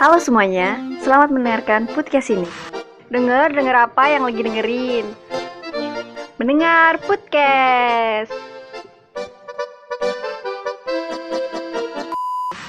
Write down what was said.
Halo semuanya, selamat mendengarkan podcast ini. Dengar, dengar apa yang lagi dengerin? Mendengar podcast.